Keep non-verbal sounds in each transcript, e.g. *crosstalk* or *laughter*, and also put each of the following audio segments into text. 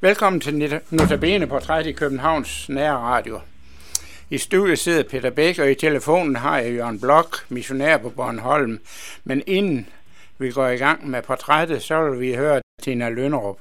Velkommen til Notabene Portræt i Københavns Nære Radio. I studiet sidder Peter Bæk, og i telefonen har jeg Jørgen Blok, missionær på Bornholm. Men inden vi går i gang med portrættet, så vil vi høre Tina Lønnerup.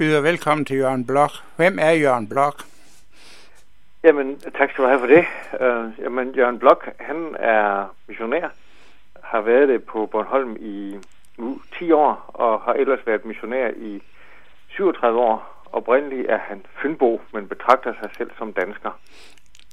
Byder velkommen til Jørgen Blok. Hvem er Jørgen Blok? Jamen, tak skal du have for det. Uh, jamen, Jørgen Blok, han er missionær, har været det på Bornholm i nu 10 år, og har ellers været missionær i 37 år. Oprindeligt er han Fynbo, men betragter sig selv som dansker.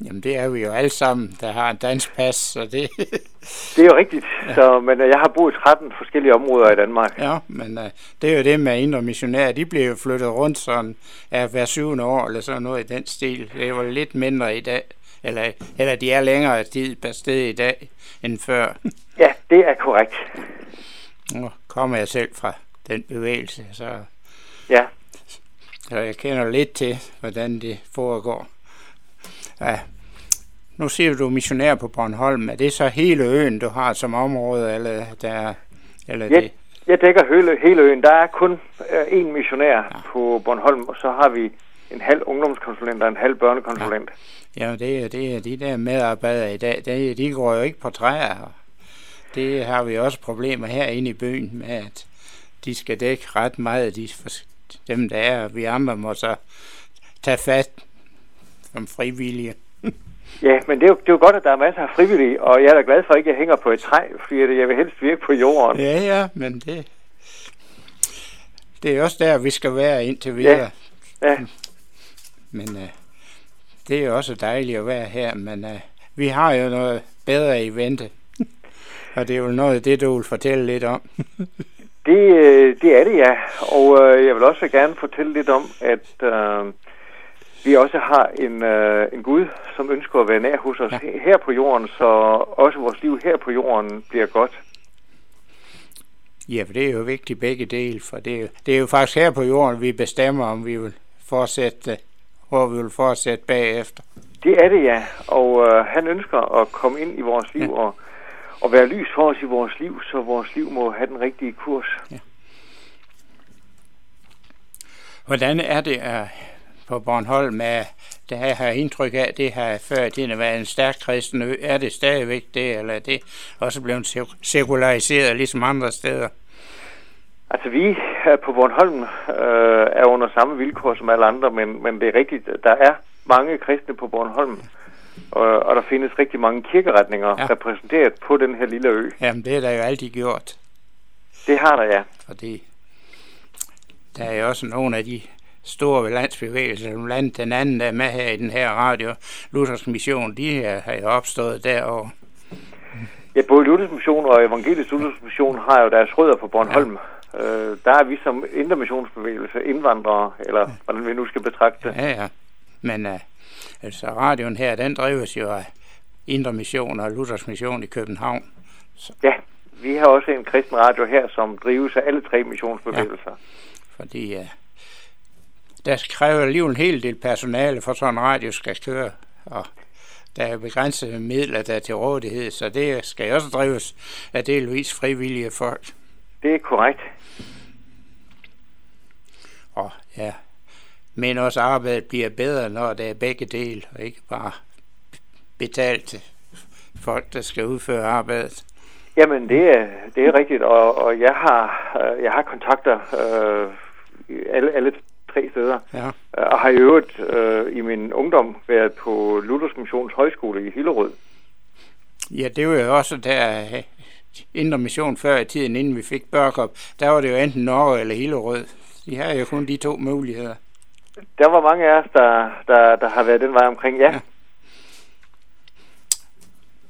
Jamen det er vi jo alle sammen, der har en dansk pas, så det... *laughs* det er jo rigtigt, ja. så, men uh, jeg har boet i 13 forskellige områder i Danmark. Ja, men uh, det er jo det med indre missionærer, de bliver jo flyttet rundt sådan af hver syvende år, eller sådan noget i den stil. Det er jo lidt mindre i dag, eller, eller de er længere tid per sted i dag end før. *laughs* Ja, det er korrekt. Nu kommer jeg selv fra den bevægelse, så... Ja. Så jeg kender lidt til, hvordan det foregår. Ja. Nu siger du, du er missionær på Bornholm. Er det så hele øen, du har som område, eller, der, eller jeg, det? Jeg dækker hele, hele øen. Der er kun én øh, missionær ja. på Bornholm, og så har vi en halv ungdomskonsulent og en halv børnekonsulent. Ja, ja det, er, det er de der medarbejdere i dag. De, de går jo ikke på træer. Det har vi også problemer herinde i byen med, at de skal dække ret meget. De, dem der er, vi andre må så tage fat som frivillige. *laughs* Ja, men det er, jo, det er jo godt, at der er masser af frivillige, og jeg er da glad for, at jeg hænger på et træ, fordi jeg vil helst virke på jorden. Ja, ja, men det... det er også der, vi skal være indtil videre. Ja. ja. Men uh, det er jo også dejligt at være her, men uh, vi har jo noget bedre i vente. *laughs* Og det er jo noget af det, du vil fortælle lidt om. det, det er det, ja. Og uh, jeg vil også gerne fortælle lidt om, at uh, vi også har en, uh, en Gud, som ønsker at være nær hos os ja. her på jorden, så også vores liv her på jorden bliver godt. Ja, for det er jo vigtigt begge dele, for det er, jo, det er jo faktisk her på jorden, vi bestemmer, om vi vil fortsætte, hvor vi vil fortsætte bagefter. Det er det, ja. Og øh, han ønsker at komme ind i vores liv ja. og, og være lys for os i vores liv, så vores liv må have den rigtige kurs. Ja. Hvordan er det at på Bornholm med det her har indtryk af, det har før i tiden været en stærk kristen ø. Er det stadigvæk det, eller er det også blevet sekulariseret ligesom andre steder? Altså vi på Bornholm øh, er under samme vilkår som alle andre, men, men det er rigtigt, der er mange kristne på Bornholm, og, og der findes rigtig mange kirkeretninger ja. repræsenteret på den her lille ø. Jamen det er der jo altid gjort. Det har der, ja. Fordi der er jo også nogle af de store landsbevægelser, som landet den anden, der er med her i den her radio, Luthers Mission, de her har jo opstået derovre. Ja, både Luthers Mission og Evangelisk Luthers Mission har jo deres rødder på Bornholm. Ja. Øh, der er vi som intermissionsbevægelse indvandrere, eller hvordan vi nu skal betragte det. Ja, ja. Men uh, altså, radioen her, den drives jo af Indre Mission og Luthers Mission i København. Så. Ja, vi har også en kristen radio her, som drives af alle tre missionsbevægelser. Ja, fordi uh, der kræver alligevel en hel del personale, for sådan en radio skal køre. Og der er begrænsede midler, der er til rådighed, så det skal også drives af delvis frivillige folk. Det er korrekt. Og ja, men også arbejdet bliver bedre, når det er begge dele, og ikke bare betalt folk, der skal udføre arbejdet. Jamen, det er, det er rigtigt, og, og jeg har øh, jeg har kontakter øh, alle, alle tre steder. Ja. Øh, og har i øvrigt øh, i min ungdom været på Luthers Missions Højskole i Hillerød. Ja, det var jo også der øh, Indre Mission før i tiden, inden vi fik Børkop. Der var det jo enten Norge eller Hillerød. De har jo kun de to muligheder. Der var mange af os, der, der, der har været den vej omkring, ja. ja.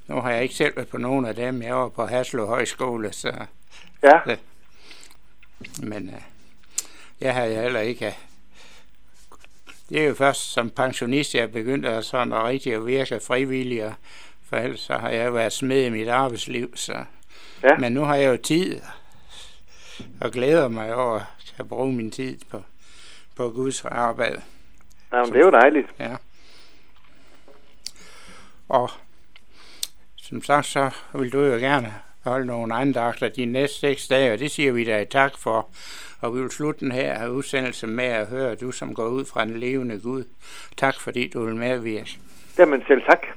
Nu har jeg ikke selv været på nogen af dem. Jeg var på Haslo Højskole, så... Ja. Så, men uh, jeg har jeg heller ikke det er jo først som pensionist, jeg begyndte at sådan at rigtig at virke frivillig, for ellers så har jeg været smed i mit arbejdsliv. Så. Ja. Men nu har jeg jo tid, og glæder mig over at bruge min tid på, på Guds arbejde. Jamen, det er jo dejligt. Ja. Og som sagt, så vil du jo gerne holde nogle andagter de næste seks dage, og det siger vi dig tak for. Og vi vil slutte den her udsendelse med at høre, du som går ud fra den levende Gud. Tak fordi du vil medvirke. Jamen selv tak.